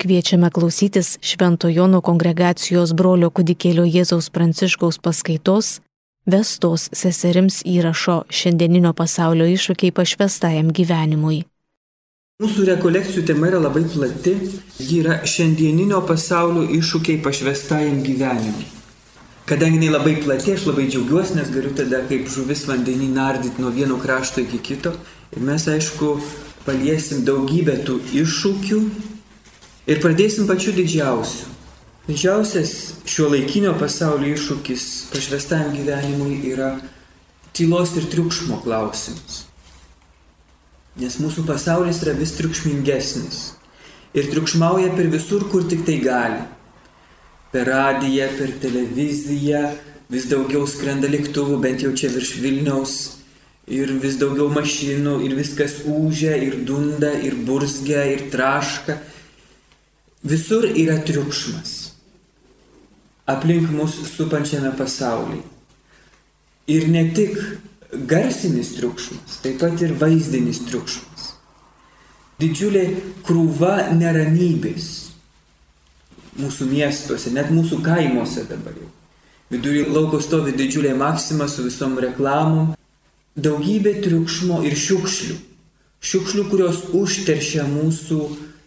Kviečiame klausytis Švento Jono kongregacijos brolio kudikėlio Jėzaus Pranciškaus paskaitos vestos seserims įrašo šiandieninio pasaulio iššūkiai pašvestajam gyvenimui. Mūsų rekolekcijų tema yra labai plati, ji yra šiandieninio pasaulio iššūkiai pašvestajam gyvenimui. Kadangi jinai labai plati, aš labai džiaugiuosi, nes galiu tada kaip žuvis vandenį nardyti nuo vieno krašto iki kito. Ir mes, aišku, paliesim daugybę tų iššūkių, Ir pradėsim pačiu didžiausiu. Didžiausias šio laikinio pasaulio iššūkis pašvestam gyvenimui yra tylos ir triukšmo klausimas. Nes mūsų pasaulis yra vis triukšmingesnis. Ir triukšmauja per visur, kur tik tai gali. Per radiją, per televiziją, vis daugiau skrenda lėktuvų, bent jau čia virš Vilniaus. Ir vis daugiau mašinų, ir viskas ūžia, ir dunda, ir burzgia, ir traška Visur yra triukšmas. Aplink mus supančiame pasaulyje. Ir ne tik garsinis triukšmas, taip pat ir vaizdinis triukšmas. Didžiulė krūva neramybės mūsų miestuose, net mūsų kaimuose dabar jau. Vidury lauko stovi didžiulė maksima su visom reklamom, daugybė triukšmo ir šiukšlių. Šiukšlių, kurios užteršia mūsų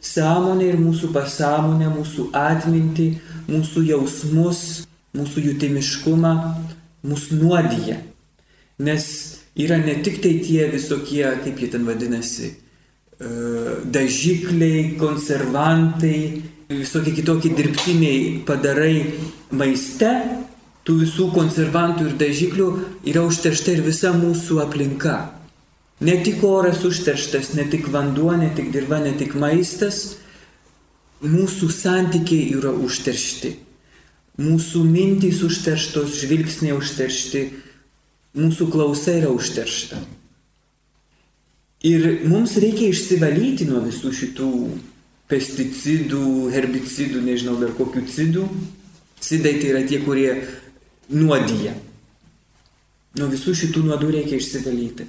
sąmonę ir mūsų pasąmonę, mūsų atmintį, mūsų jausmus, mūsų jutimiškumą, mūsų nuodyje. Nes yra ne tik tai tie visokie, kaip jie ten vadinasi, e, dažikliai, konservantai, visokie kitokie dirbtiniai padarai maiste, tų visų konservantų ir dažiklių yra užteršta ir visa mūsų aplinka. Ne tik oras užterštas, ne tik vanduo, ne tik dirba, ne tik maistas, mūsų santykiai yra užteršti. Mūsų mintys užterštos, žvilgsniai užteršti, mūsų klausa yra užteršta. Ir mums reikia išsivalyti nuo visų šitų pesticidų, herbicidų, nežinau dar kokių cidų. Cidai tai yra tie, kurie nuodyja. Nuo visų šitų nuodų reikia išsivalyti.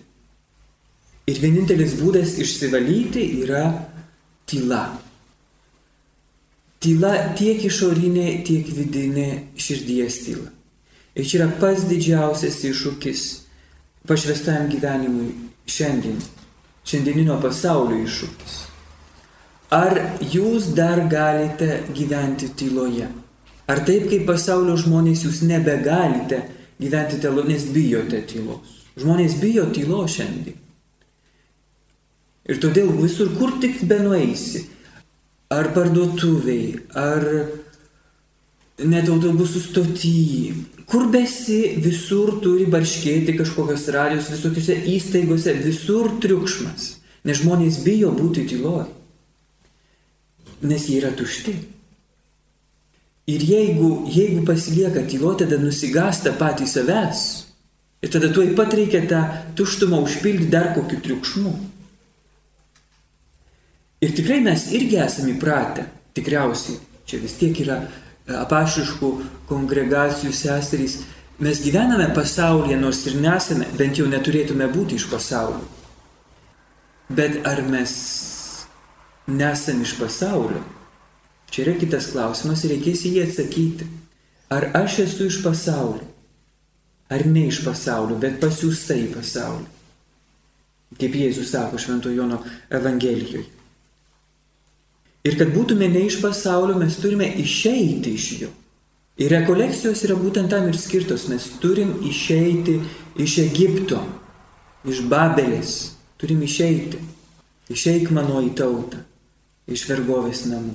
Ir vienintelis būdas išsivalyti yra tyla. Tyla tiek išorinė, tiek vidinė širdies tyla. Ir čia yra pats didžiausias iššūkis pašvestam gyvenimui šiandien, šiandieninio pasaulio iššūkis. Ar jūs dar galite gyventi tyloje? Ar taip kaip pasaulio žmonės jūs nebegalite gyventi tyloje, nes bijote tylos? Žmonės bijo tylos šiandien. Ir todėl visur, kur tik benueisi, ar parduotuviai, ar net autobusų stotyje, kur besi, visur turi barškėti kažkokios radijos, visokiose įstaigose, visur triukšmas, nes žmonės bijo būti tyloj, nes jie yra tušti. Ir jeigu, jeigu pasilieka tylo, tada nusigasta patys savęs. Ir tada tuoj pat reikia tą tuštumą užpildyti dar kokiu triukšmu. Ir tikrai mes irgi esame įpratę, tikriausiai, čia vis tiek yra e, apašiškų kongregacijų seserys, mes gyvename pasaulyje, nors ir nesame, bent jau neturėtume būti iš pasaulio. Bet ar mes nesame iš pasaulio? Čia yra kitas klausimas ir reikės į jį atsakyti. Ar aš esu iš pasaulio? Ar ne iš pasaulio, bet pasiūsta į pasaulį? Kaip Jėzus sako Švento Jono Evangelijoje. Ir kad būtume ne iš pasaulio, mes turime išeiti iš jo. Ir rekolekcijos yra būtent tam ir skirtos. Mes turim išeiti iš Egipto, iš Babelės. Turim išeiti. Išeik mano į tautą, iš vergovės namų.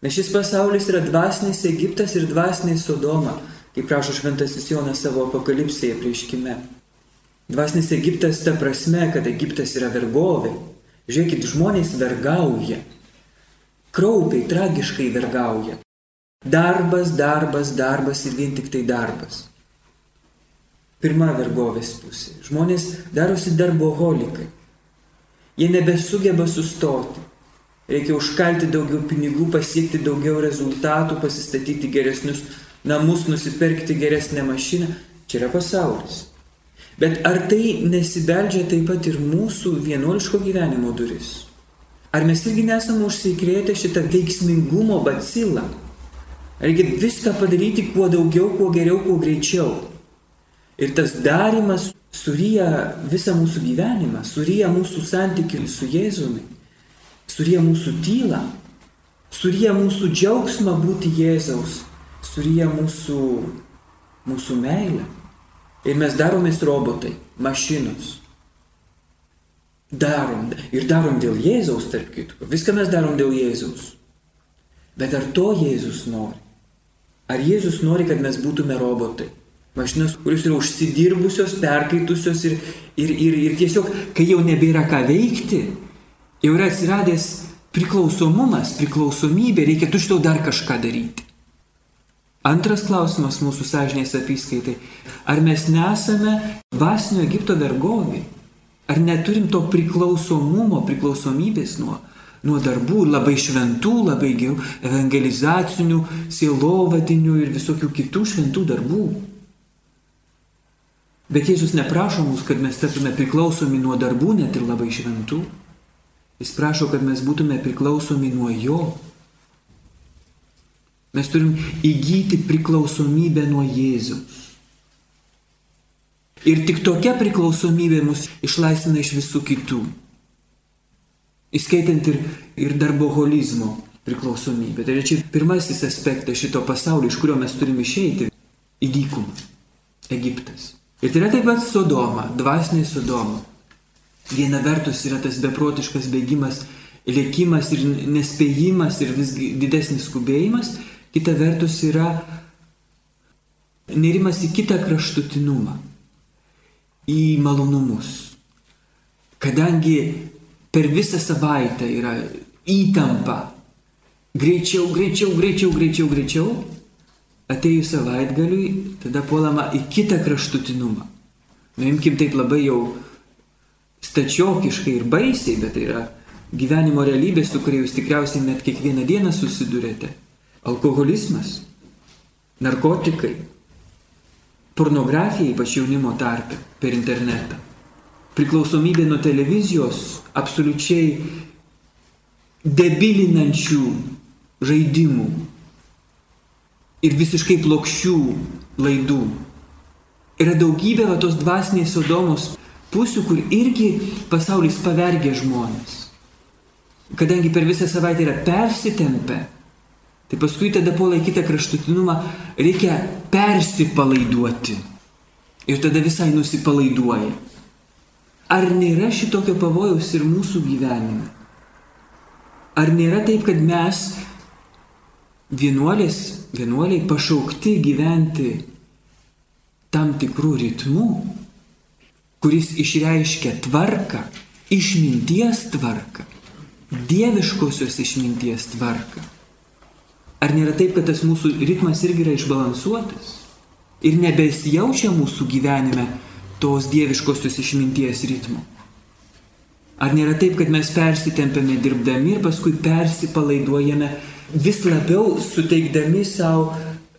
Nes šis pasaulis yra dvasinis Egiptas ir dvasinis Sodoma, kaip prašo šventasis Jonas savo apokalipsėje prieškime. Dvasinis Egiptas ta prasme, kad Egiptas yra vergovė. Žiūrėkit, žmonės vergauja kraupiai, tragiškai vergauja. Darbas, darbas, darbas ir vien tik tai darbas. Pirma vergovės pusė. Žmonės darosi darboholikai. Jie nebesugeba sustoti. Reikia užkalti daugiau pinigų, pasiekti daugiau rezultatų, pasistatyti geresnius namus, nusipirkti geresnę mašiną. Čia yra pasaulis. Bet ar tai nesibeldžia taip pat ir mūsų vienuoliško gyvenimo duris? Ar mes irgi nesame užsikrėtę šitą veiksmingumo bacilą? Reikia viską padaryti kuo daugiau, kuo geriau, kuo greičiau. Ir tas darimas suryja visą mūsų gyvenimą, suryja mūsų santykių su Jėzumi, suryja mūsų tylą, suryja mūsų džiaugsmą būti Jėzaus, suryja mūsų, mūsų meilę. Ir mes daromės robotai, mašinos. Darom. Ir darom dėl Jėzaus, tarp kitko. Viską mes darom dėl Jėzaus. Bet ar to Jėzus nori? Ar Jėzus nori, kad mes būtume robotai? Mašinos, kurios yra užsidirbusios, perkaitusios ir, ir, ir, ir tiesiog, kai jau nebėra ką veikti, jau yra atsiradęs priklausomumas, priklausomybė, reikia tu šitau dar kažką daryti. Antras klausimas mūsų sąžinės apskaitai. Ar mes nesame dvasinio Egipto vergovai? Ar neturim to priklausomumo, priklausomybės nuo, nuo darbų, labai šventų, labai gerų, evangelizacinių, sielovadinių ir visokių kitų šventų darbų? Bet Jėzus neprašo mus, kad mes taptume priklausomi nuo darbų, net ir labai šventų. Jis prašo, kad mes būtume priklausomi nuo Jo. Mes turim įgyti priklausomybę nuo Jėzaus. Ir tik tokia priklausomybė mus išlaisvina iš visų kitų. Įskaitant ir, ir darboholizmo priklausomybę. Tai čia pirmasis aspektas šito pasaulio, iš kurio mes turime išeiti - į dykumą. Egiptas. Ir tai yra taip pat Sodoma, dvasinė Sodoma. Viena vertus yra tas beprotiškas bėgimas, lėkimas ir nespėjimas ir vis didesnis skubėjimas, kita vertus yra nerimas į kitą kraštutinumą, į malonumus. Kadangi per visą savaitę yra įtampa, greičiau, greičiau, greičiau, greičiau, greičiau, atėjus savaitgaliui, tada puolama į kitą kraštutinumą. Nuimkim taip labai jau stačiokiškai ir baisiai, bet tai yra gyvenimo realybė, su kuria jūs tikriausiai net kiekvieną dieną susidurėte alkoholizmas, narkotikai, pornografija ypač jaunimo tarpe per internetą, priklausomybė nuo televizijos, absoliučiai debilinančių žaidimų ir visiškai plokščių laidų. Yra daugybė va, tos dvasinės sodomos pusių, kur irgi pasaulis pavergia žmonės. Kadangi per visą savaitę yra persitempę, Tai paskui tada puola į kitą kraštutinumą, reikia persipalaiduoti. Ir tada visai nusipalaiduoja. Ar nėra šitokio pavojaus ir mūsų gyvenime? Ar nėra taip, kad mes vienuolės, vienuoliai pašaukti gyventi tam tikrų ritmų, kuris išreiškia tvarką, išminties tvarką, dieviškosios išminties tvarką? Ar nėra taip, kad tas mūsų ritmas irgi yra išbalansuotas? Ir nebesijaučia mūsų gyvenime tos dieviškosios išminties ritmo? Ar nėra taip, kad mes persitempiame dirbdami ir paskui persipalaiduojame vis labiau suteikdami savo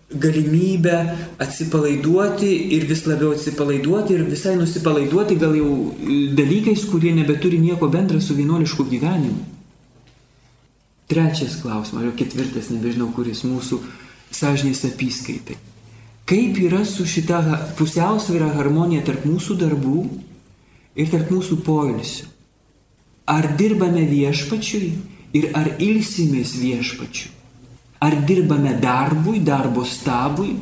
galimybę atsipalaiduoti ir vis labiau atsipalaiduoti ir visai nusipalaiduoti gal jau dalykais, kurie nebeturi nieko bendra su vienuolišku gyvenimu? Trečias klausimas, jau ketvirtas, nebežinau, kuris mūsų sąžinės apskaitai. Kaip yra su šita pusiausvėra harmonija tarp mūsų darbų ir tarp mūsų poilsio? Ar dirbame viešpačiui ir ar ilsimės viešpačiui? Ar dirbame darbui, darbo stabui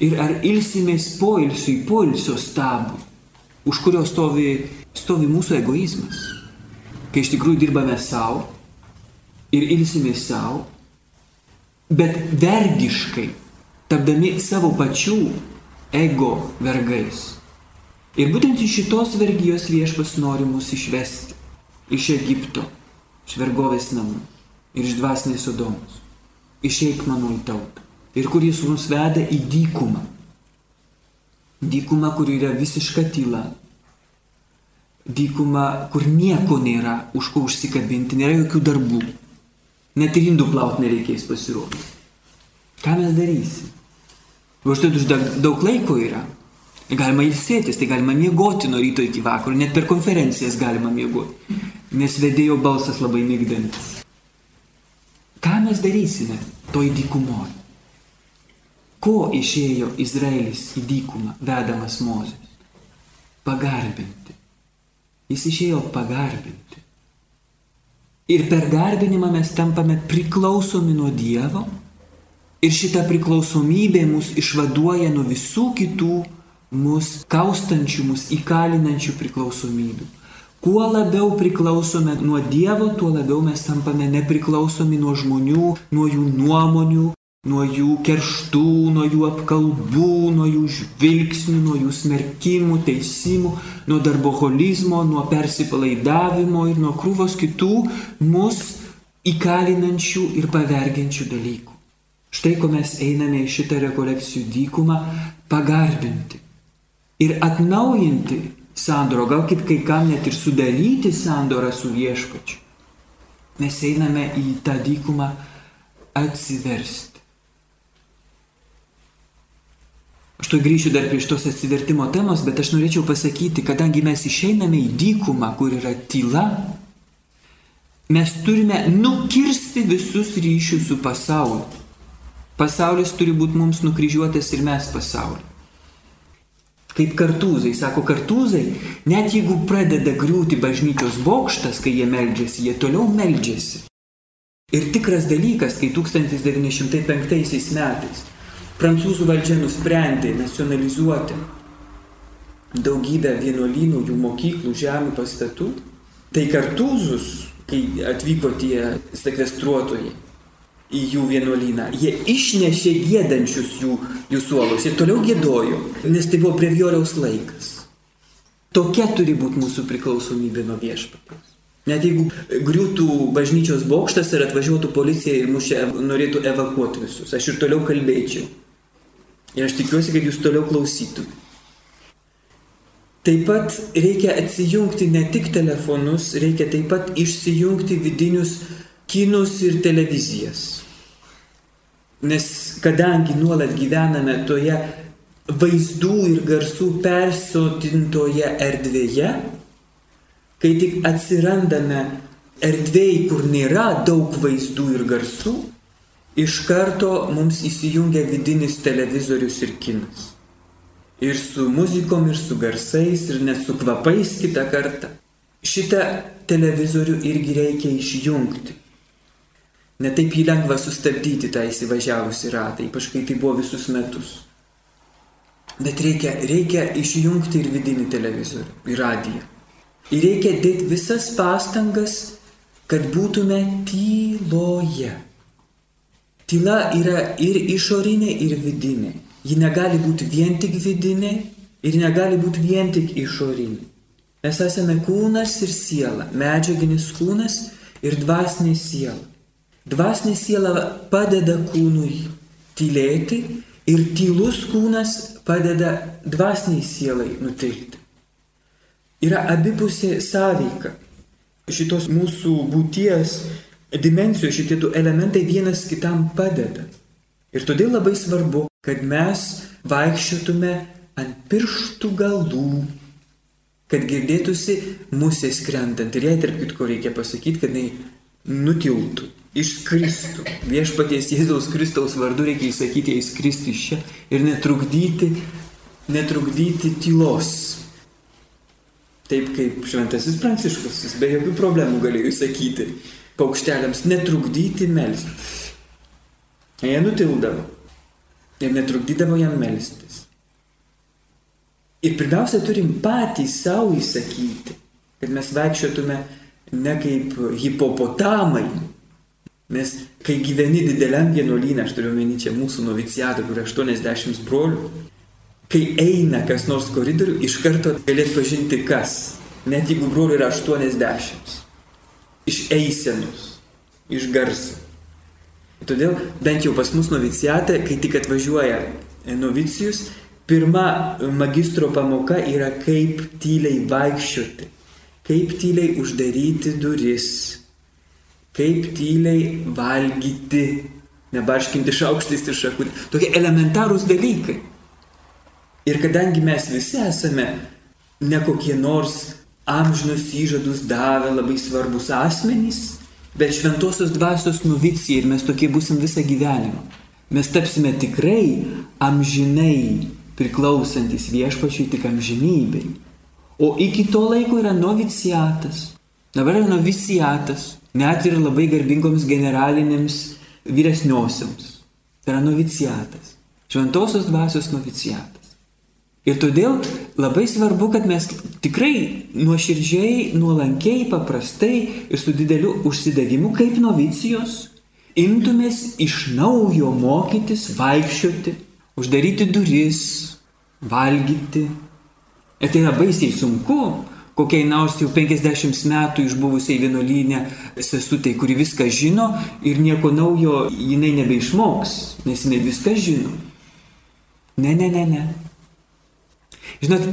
ir ar ilsimės poilsiui, poilsio stabui, už kurio stovi, stovi mūsų egoizmas? Kai iš tikrųjų dirbame savo, ir ilsimės savo, bet vergiškai, tapdami savo pačių ego vergais. Ir būtent iš šitos vergijos viešpas nori mus išvesti iš Egipto, iš vergovės namų ir iš dvasinės sodomos. Išeik mano į tautą. Ir kur jis mus veda į dykumą. Dykumą, kur yra visiška tyla. Dykumą, kur nieko nėra, už ko užsikabinti, nėra jokių darbų. Net ir indų plaut nereikės pasirodyti. Ką mes darysim? Užtat už daug laiko yra. Galima ilsėtis, tai galima miegoti nuo ryto iki vakaro, net per konferencijas galima miegoti, nes vedėjo balsas labai mygdantis. Ką mes darysime toj dykumoje? Ko išėjo Izraelis į dykumą, vedamas Mozės? Pagarbinti. Jis išėjo pagarbinti. Ir per garbinimą mes tampame priklausomi nuo Dievo ir šita priklausomybė mus išvaduoja nuo visų kitų mus kaustančių, mus įkalinančių priklausomybių. Kuo labiau priklausome nuo Dievo, tuo labiau mes tampame nepriklausomi nuo žmonių, nuo jų nuomonių, nuo jų kerštų, nuo jų apkalbų, nuo jų žvilgsnių, nuo jų smerkimų, teisimų, nuo darboholizmo, nuo persipalaidavimo ir nuo krūvos kitų mus įkalinančių ir pavergiančių dalykų. Štai ko mes einame į šitą rekolekcijų dykumą pagarbinti ir atnaujinti sandorą, gal kaip kai kam net ir sudaryti sandorą su viešpačiu. Mes einame į tą dykumą atsiversti. Aš to grįšiu dar prie šitos atsivertimo temos, bet aš norėčiau pasakyti, kadangi mes išeiname į dykumą, kur yra tyla, mes turime nukirsti visus ryšius su pasauliu. Pasaulis turi būti mums nukryžiuotas ir mes pasauliu. Kaip kartūzai, sako kartūzai, net jeigu pradeda griūti bažnyčios bokštas, kai jie meldžiasi, jie toliau meldžiasi. Ir tikras dalykas, kai 1905 metais Prancūzų valdžia nusprendė nacionalizuoti daugybę vienuolynų, jų mokyklų, žemių pastatų. Tai kartūzus, kai atvyko tie sekvestruotojai į jų vienuolyną, jie išnešė gėdančius jų, jų suolus ir toliau gėdojo, nes tai buvo prevjoriaus laikas. Tokia turi būti mūsų priklausomybė nuo viešpaties. Net jeigu griūtų bažnyčios bokštas ir atvažiuotų policija ir mus čia norėtų evakuoti visus, aš ir toliau kalbėčiau. Ir aš tikiuosi, kad jūs toliau klausytų. Taip pat reikia atsijungti ne tik telefonus, reikia taip pat išsijungti vidinius kinus ir televizijas. Nes kadangi nuolat gyvename toje vaizdų ir garsų persotintoje erdvėje, kai tik atsirandame erdvėjai, kur nėra daug vaizdų ir garsų, iš karto mums įsijungia vidinis televizorius ir kinas. Ir su muzikom, ir su garsais, ir net su kvapais kitą kartą. Šitą televizorių irgi reikia išjungti. Netaip jį lengva sustabdyti tą įsivažiavusi ratą, ypač kai tai buvo visus metus. Bet reikia, reikia išjungti ir vidinį televizorių, ir radiją. Reikia dėti visas pastangas, kad būtume tyloje. Tyla yra ir išorinė, ir vidinė. Ji negali būti vien tik vidinė ir negali būti vien tik išorinė. Mes esame kūnas ir siela, medžiaginis kūnas ir dvasinė siela. Dvasinė siela padeda kūnui tylėti ir tylus kūnas padeda dvasiniai sielai nutilti. Yra abipusė sąveika šitos mūsų būties dimensijos šitie du elementai vienas kitam padeda. Ir todėl labai svarbu, kad mes vaikščiotume ant pirštų galų, kad girdėtųsi musė skrendant. Ir jai tarp kitko reikia pasakyti, kad jinai nutiltų, išskristų. Viešpaties Jėzaus Kristaus vardu reikia įsakyti, jai skristi iš čia ir netrukdyti, netrukdyti tylos. Taip kaip šventasis pranciškus, jis be jokių problemų galėjo įsakyti paukšteliams netrukdyti melstis. Jie nutildavo ir netrukdydavo jam melstis. Ir pirmiausia, turim patys savo įsakyti, kad mes vaikščiotume ne kaip hipopotamai. Nes kai gyveni dideliam vienuolynė, aš turiu omeny čia mūsų novicijatą, kur 80 brolių, kai eina kas nors koridoriu, iš karto galėt pažinti kas, net jeigu brolių yra 80 iš eisenos, iš garso. Todėl bent jau pas mus novicijate, kai tik atvažiuoja novicijus, pirma magistro pamoka yra kaip tyliai vaikščioti, kaip tyliai uždaryti duris, kaip tyliai valgyti, nebarškinti šaukštais ir šakutį. Tokie elementarūs dalykai. Ir kadangi mes visi esame ne kokie nors amžinus įžadus davę labai svarbus asmenys, bet šventosios dvasios novicija ir mes tokie busim visą gyvenimą. Mes tapsime tikrai amžinai priklausantis viešpačiui tik amžinybei. O iki to laiko yra noviciatas. Dabar yra noviciatas, net ir labai garbingoms generalinėms vyresniosiams. Tai yra noviciatas. Šventosios dvasios noviciatas. Ir todėl labai svarbu, kad mes tikrai nuoširdžiai, nuolankiai, paprastai ir su dideliu užsidegimu, kaip novicijos, imtumės iš naujo mokytis, vaikščioti, uždaryti duris, valgyti. Ir tai yra baisiai sunku, kokiai nors jau 50 metų išbuvusiai vienuolynė sesutė, kuri viską žino ir nieko naujo jinai nebeišmoks, nes jinai viską žino. Ne, ne, ne, ne. Žinot,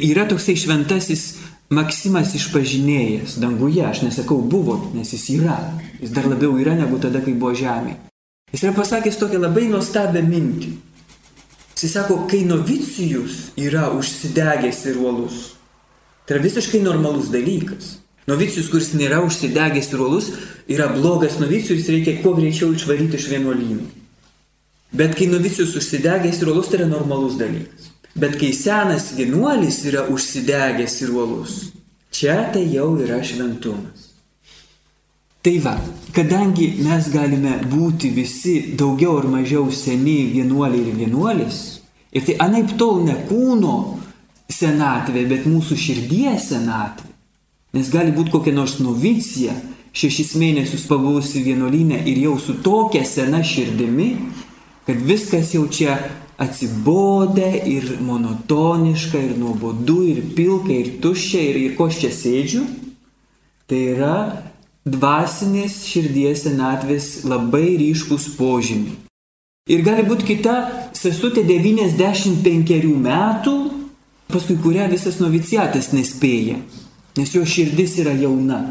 yra toksai šventasis Maksimas išpažinėjas danguje, aš nesakau buvo, nes jis yra. Jis dar labiau yra negu tada, kai buvo žemė. Jis yra pasakęs tokią labai nuostabią mintį. Jis sako, kai novicijus yra užsidegęs ir uolus, tai yra visiškai normalus dalykas. Novicijus, kuris nėra užsidegęs ir uolus, yra blogas novicijus, reikia kuo greičiau išvaryti iš vienuolynų. Bet kai novicijus užsidegęs ir uolus, tai yra normalus dalykas. Bet kai senas vienuolis yra užsidegęs ir uolus, čia tai jau yra šventumas. Tai va, kadangi mes galime būti visi daugiau ar mažiau seni vienuoliai ir vienuolis, ir tai anaip tol ne kūno senatvė, bet mūsų širdies senatvė. Nes gali būti kokia nors novicija, šešis mėnesius pabuvusi vienuolinė ir jau su tokia sena širdimi, kad viskas jau čia atsibodę ir monotoniška, ir nuobodu, ir pilka, ir tuščia, ir, ir ko aš čia sėdžiu, tai yra dvasinės širdies senatvės labai ryškus požymiai. Ir gali būti kita sesutė 95 metų, paskui kurią visas noviciatas nespėja, nes jo širdis yra jauna.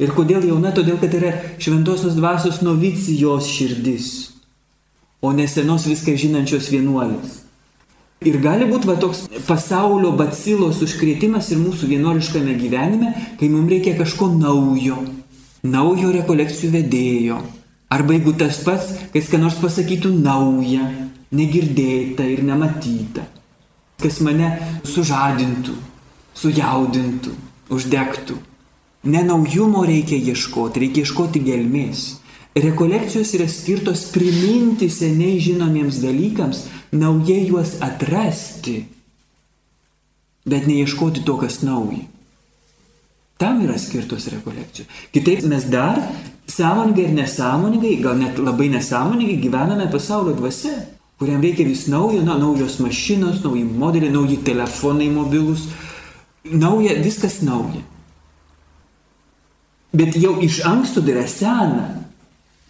Ir kodėl jauna? Todėl, kad yra šventosios dvasios novicijos širdis o ne senos viską žinančios vienuolės. Ir gali būti va toks pasaulio bacilos užkrėtimas ir mūsų vienuoliškame gyvenime, kai mums reikia kažko naujo, naujo rekolekcijų vedėjo. Arba jeigu tas pats, kai ką nors pasakytų naują, negirdėtą ir nematytą, kas mane sužadintų, sujaudintų, uždegtų. Ne naujumo reikia ieškoti, reikia ieškoti gelmės. Rekolekcijos yra skirtos priminti seniai žinomiems dalykams, naujai juos atrasti, bet neieškoti to, kas nauja. Tam yra skirtos rekolekcijos. Kitaip mes dar sąmoningai ir nesąmoningai, gal net labai nesąmoningai gyvename pasaulio dvasia, kuriam reikia vis naujo, na, naujos mašinos, nauji modeliai, nauji telefonai mobilus, nauja, viskas nauja. Bet jau iš anksto tai yra sena.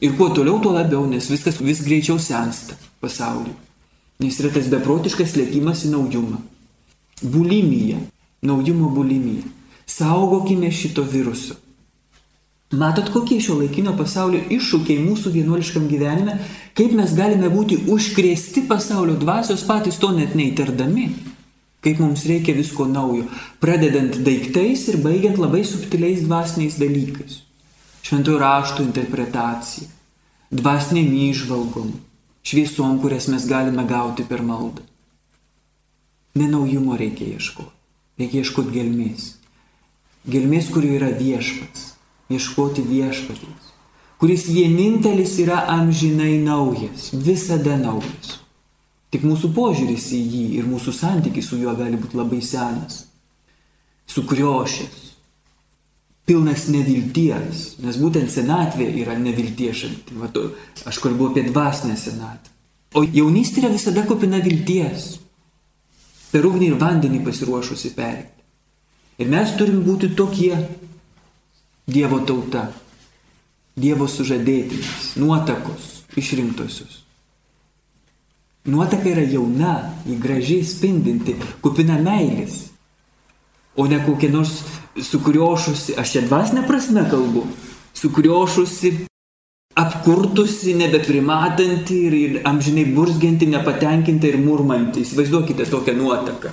Ir kuo toliau, tuo labiau, nes viskas vis greičiau sensta pasaulyje. Nes yra tas beprotiškas lėkimas į naujumą. Bulimija, naujumo bulimija. Saugokime šito viruso. Matot, kokie šio laikinio pasaulio iššūkiai mūsų vienuoliškam gyvenime, kaip mes galime būti užkrėsti pasaulio dvasios patys to net neįtardami. Kaip mums reikia visko naujo, pradedant daiktais ir baigiant labai subtiliais dvasiniais dalykais. Šventojo rašto interpretacija, dvasiniam įžvalgom, šviesom, kurias mes galime gauti per maldą. Nenaujumo reikia ieškoti, reikia ieškoti gelmės. Gelmės, kuri yra viešpats, ieškoti viešpaties, kuris vienintelis yra amžinai naujas, visada naujas. Tik mūsų požiūris į jį ir mūsų santykis su juo gali būti labai senas, sukriošęs, pilnas nevilties, nes būtent senatvė yra nevilties šalti. Vat, aš kalbu apie dvasinę senatvę. O jaunystė yra visada kupina vilties. Per ugnį ir vandenį pasiruošusi perėti. Ir mes turim būti tokie Dievo tauta, Dievo sužadėtinis, nuotakos, išrinktosios. Nuotaka yra jauna, jį gražiai spindinti, kupina meilės, o ne kokia nors sukriošusi, aš čia dvasinę prasme kalbu, sukriošusi, apkurtusi, nebeprimatanti ir, ir amžinai burzgianti, nepatenkinta ir murmanti. Įsivaizduokite tokią nuotaką.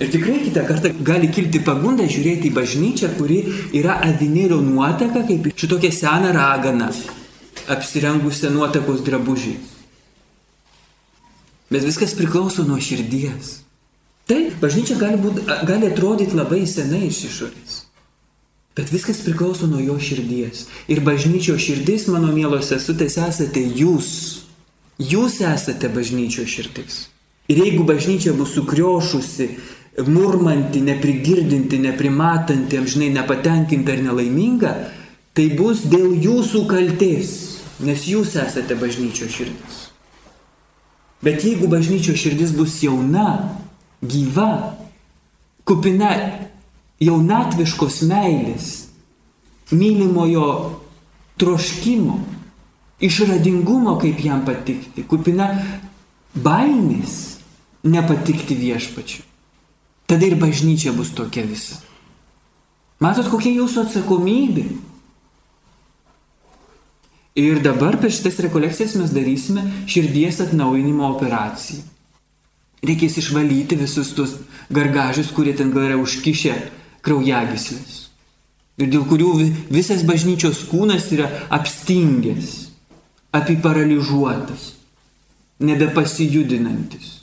Ir tikrai kitą kartą gali kilti pagunda žiūrėti į bažnyčią, kuri yra avinėlio nuotaka, kaip šitokia sena ragana, apsirengusią nuotakos drabužiai. Bet viskas priklauso nuo širdies. Taip, bažnyčia gali, būt, gali atrodyti labai senai iš išorės. Bet viskas priklauso nuo jo širdies. Ir bažnyčio širdis, mano mielos sesutės, esate jūs. Jūs esate bažnyčio širdis. Ir jeigu bažnyčia bus sukriošusi, murmanti, neprigirdinti, neprimatanti, amžinai nepatenkinta ir nelaiminga, tai bus dėl jūsų kalties, nes jūs esate bažnyčio širdis. Bet jeigu bažnyčio širdis bus jauna, gyva, kupina jaunatviškos meilės, mylimojo troškimo, išradingumo, kaip jam patikti, kupina baimės nepatikti viešpačiu. Tada ir bažnyčia bus tokia visa. Matot, kokia jūsų atsakomybė. Ir dabar per šitas rekolekcijas mes darysime širdies atnaujinimo operaciją. Reikės išvalyti visus tuos gargažius, kurie ten gal yra užkišę kraujagyslės. Ir dėl kurių visas bažnyčios kūnas yra apstingęs, apiparalyžuotas, nebepasijudinantis.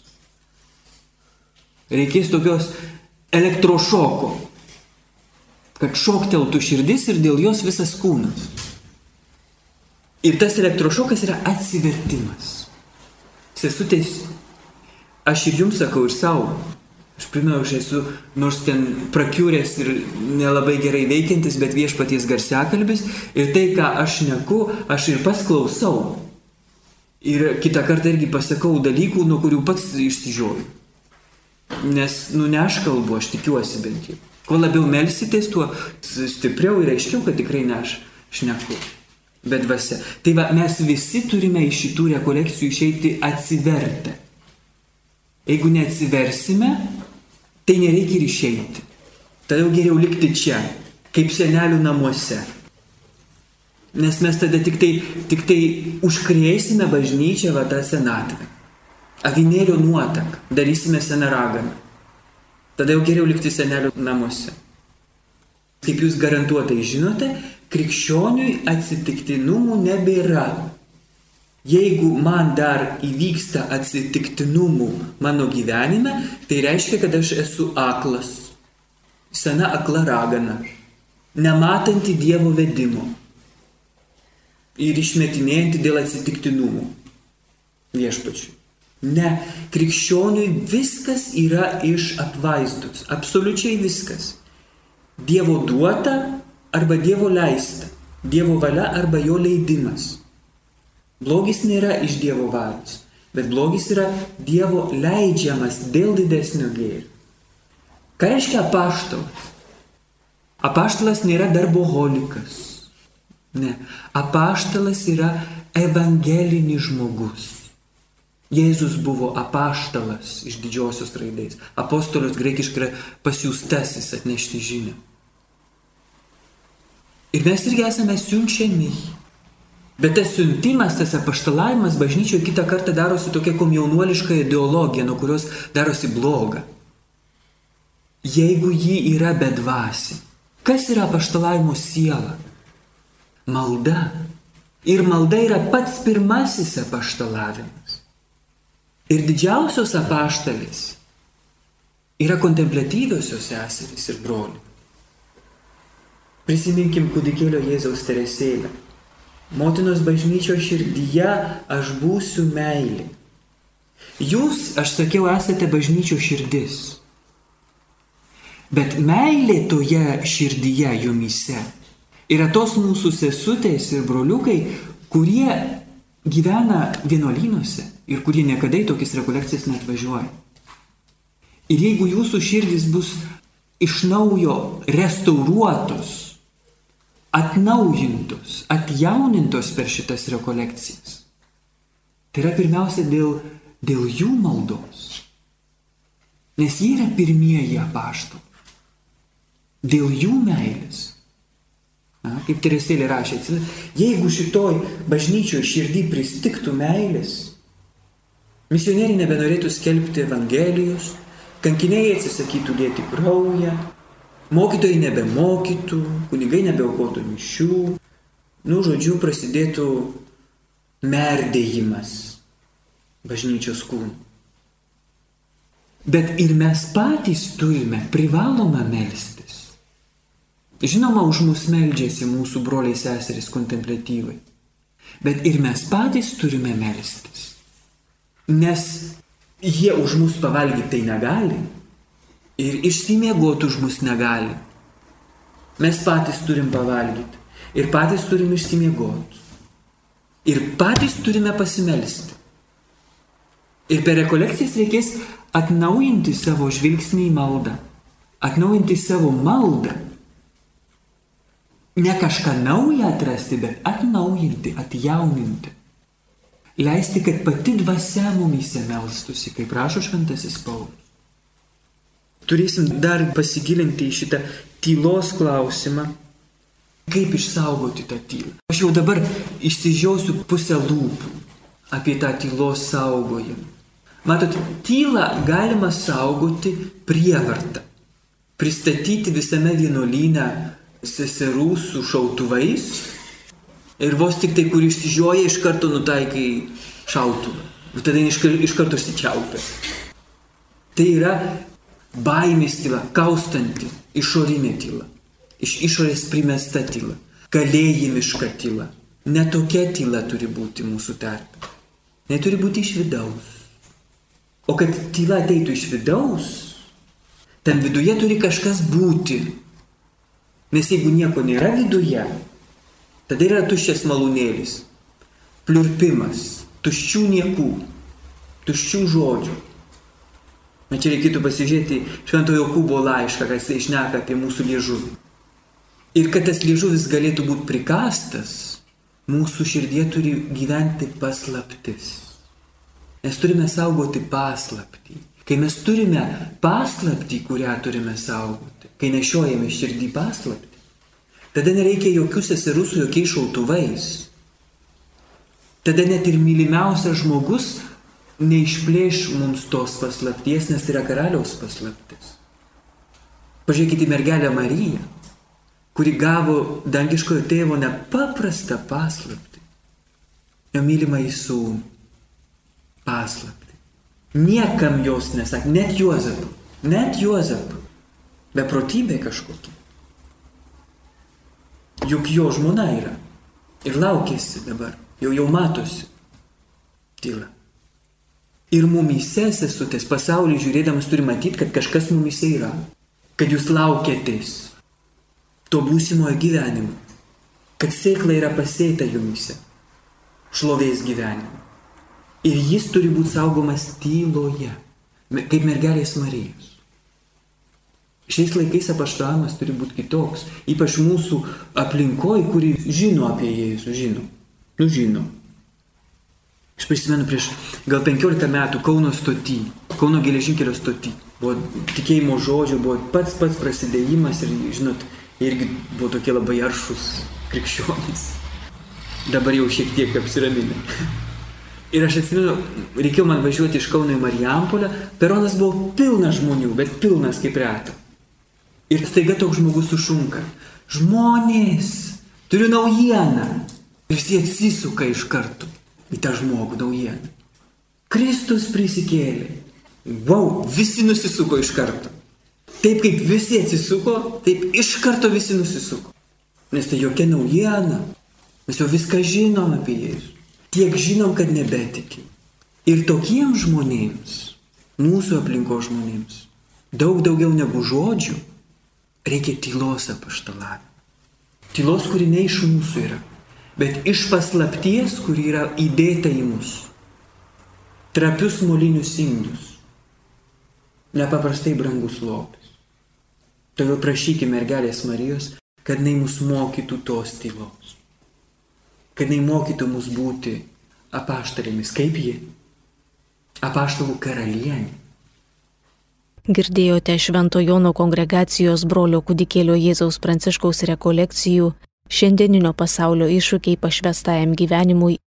Reikės tokios elektrošoko, kad šokteltų širdis ir dėl jos visas kūnas. Ir tas elektrošokas yra atsivertimas. Sesutės, aš ir jums sakau ir savo, Aš primenu, aš esu nors ten prakiūręs ir nelabai gerai veikiantis, bet viešpaties garsiakalbis ir tai, ką aš neku, aš ir pats klausau. Ir kitą kartą irgi pasakau dalykų, nuo kurių pats išsižioju. Nes, nu, ne aš kalbu, aš tikiuosi bent jau. Kuo labiau melsitės, tuo stipriau ir aiškiau, kad tikrai ne aš šneku. Bet dvasia. Tai va, mes visi turime iš šitų rekolekcijų išeiti atsivertę. Jeigu neatsiversime, tai nereikia ir išeiti. Tada jau geriau likti čia, kaip senelių namuose. Nes mes tada tik tai, tik tai užkrėsime bažnyčią va tą senatvę. Avinėlio nuotaką, darysime senaraganą. Tada jau geriau likti senelių namuose. Kaip jūs garantuotai žinote, krikščioniui atsitiktinumų nebėra. Jeigu man dar įvyksta atsitiktinumų mano gyvenime, tai reiškia, kad aš esu aklas. Sena akla ragana, nematanti Dievo vedimo ir išmetinėjanti dėl atsitiktinumų viešpačiui. Ne, krikščioniui viskas yra iš apvaizdos, absoliučiai viskas. Dievo duota arba Dievo leista, Dievo valia arba jo leidimas. Blogis nėra iš Dievo valios, bet blogis yra Dievo leidžiamas dėl didesnio gėrio. Ką reiškia apaštalas? Apaštalas nėra darboholikas. Ne. Apaštalas yra evangelinis žmogus. Jėzus buvo apaštalas iš didžiosios raidės. Apostolius greikiškai yra pasiūstasis atnešti žinią. Ir mes irgi esame siunčiami Bet tas siuntimas, tas apaštalavimas bažnyčioje kitą kartą darosi tokia komjaunuoliška ideologija, nuo kurios darosi bloga. Jeigu ji yra bedvasi, kas yra apaštalavimo siela? Malda. Ir malda yra pats pirmasis apaštalavimas. Ir didžiausios apaštalės yra kontemplatyviosios seserys ir broliai. Prisiminkim kūdikėlio Jėzaus teresėlę. Motinos bažnyčio širdyje aš būsiu meilė. Jūs, aš sakiau, esate bažnyčio širdis. Bet meilė toje širdyje jumise yra tos mūsų sesutės ir broliukai, kurie gyvena vienuolynuose ir kurie niekada į tokias rekolekcijas net važiuoja. Ir jeigu jūsų širdis bus iš naujo restauruotos, atnaujintos, atjaunintos per šitas rekolekcijas. Tai yra pirmiausia dėl, dėl jų maldos. Nes jie yra pirmieji apaštalai. Dėl jų meilės. Na, kaip Teresėlė rašė, jeigu šitoj bažnyčioje širdį pristiktų meilės, misionieriai nebenorėtų skelbti Evangelijos, kankiniai atsisakytų dėti kraują, mokytojai nebemokytų, kunigai nebeaukotų mišių, nu, žodžiu, prasidėtų merdėjimas bažnyčios kūnų. Bet ir mes patys turime privalomą melstis. Žinoma, už mus meldžiasi mūsų broliai seserys kontemplatyvai. Bet ir mes patys turime melstis. Nes jie už mus pavalgyti tai negali. Ir išsimiegoti už mus negali. Mes patys turim pavalgyti. Ir patys turim išsimiegoti. Ir patys turime pasimelsti. Ir per rekolekcijas reikės atnaujinti savo žvilgsnį į maldą. Atnaujinti savo maldą ne kažką naują atrasti, bet atnaujinti, atjauninti. Leisti, kad pati dvasia mumise melstusi, kaip rašo šventasis Paulius. Turėsim dar pasigilinti į šitą tylos klausimą, kaip išsaugoti tą tylą. Aš jau dabar išsižiausiu pusę lūpų apie tą tylos saugojimą. Matot, tylą galima saugoti prievartą. Pristatyti visame vienuolyne seserų su šautuvais ir vos tik tai, kur išsižioja, iš karto nutaikai šautuvą. Ir tada iš, iš karto išsičiaupia. Tai yra baimės tyla, kaustanti, išorinė tyla. Iš išorės primesta tyla. Kalėjimiška tyla. Netokia tyla turi būti mūsų tarpe. Neturi būti iš vidaus. O kad tyla ateitų iš vidaus, ten viduje turi kažkas būti, Nes jeigu nieko nėra viduje, tada yra tuščias malūnėlis, pliurpimas, tuščių niekų, tuščių žodžių. Na čia reikėtų pasižiūrėti Šventojo Kubo laišką, kas išneka apie mūsų liežuvį. Ir kad tas liežuvis galėtų būti prikastas, mūsų širdie turi gyventi paslaptis. Mes turime saugoti paslaptį. Kai mes turime paslaptį, kurią turime saugoti, kai nešiojame širdį paslapti, tada nereikia jokių seserų su jokiais šautuvais. Tada net ir mylimiausias žmogus neišplėš mums tos paslapties, nes tai yra karaliaus paslaptis. Pažiūrėkite mergelę Mariją, kuri gavo dangiškojo tėvo nepaprastą paslaptį. Jo mylimą į sūnų. Paslaptį. Niekam jos nesakė, net Juozapui. Net Juozapui beprotybė kažkokia. Juk jo žmona yra. Ir laukėsi dabar. Jau jau matosi. Tyla. Ir mumyse sesutės pasaulį žiūrėdamas turi matyti, kad kažkas mumyse yra. Kad jūs laukiatės to būsimojo gyvenimo. Kad sėkla yra pasėta jumyse. Šlovės gyvenimo. Ir jis turi būti saugomas tyloje. Kaip mergelės Marijos. Šiais laikais apaštavimas turi būti kitoks, ypač mūsų aplinkoje, kuri žino apie Jėzų, žino. Nu žino. Aš prisimenu prieš gal 15 metų Kauno stotį, Kauno geležinkelio stotį. Buvo tikėjimo žodžio, buvo pats pats prasidėjimas ir, žinot, irgi buvo tokie labai aršus krikščionys. Dabar jau šiek tiek apsiraminę. Ir aš atsimenu, reikėjo man važiuoti iš Kauno į Marijampolę, peronas buvo pilnas žmonių, bet pilnas kaip reta. Ir staiga toks žmogus sušunka. Žmonės, turiu naujieną. Ir visi atsisuka iš karto į tą žmogų naujieną. Kristus prisikėlė. Wow, visi nusisuko iš karto. Taip kaip visi atsisuko, taip iš karto visi nusisuko. Nes tai jokia naujiena. Mes jau viską žinom apie Jėzų. Tiek žinom, kad nebetikim. Ir tokiems žmonėms, mūsų aplinko žmonėms, daug daugiau negu žodžių, reikia tylos apaštalavimo. Tylos, kuri ne iš mūsų yra, bet iš paslapties, kuri yra įdėta į mus. Trapius molinius indus. Nepaprastai brangus lobis. Todėl prašykime mergelės Marijos, kad jinai mus mokytų tos tylos. Kad jinai mokytų mus būti apaštalėmis, kaip ji. Apaštalų karalienė Girdėjote Švento Jono kongregacijos brolio kudikėlio Jėzaus Pranciškaus rekolekcijų šiandieninio pasaulio iššūkiai pašvestajam gyvenimui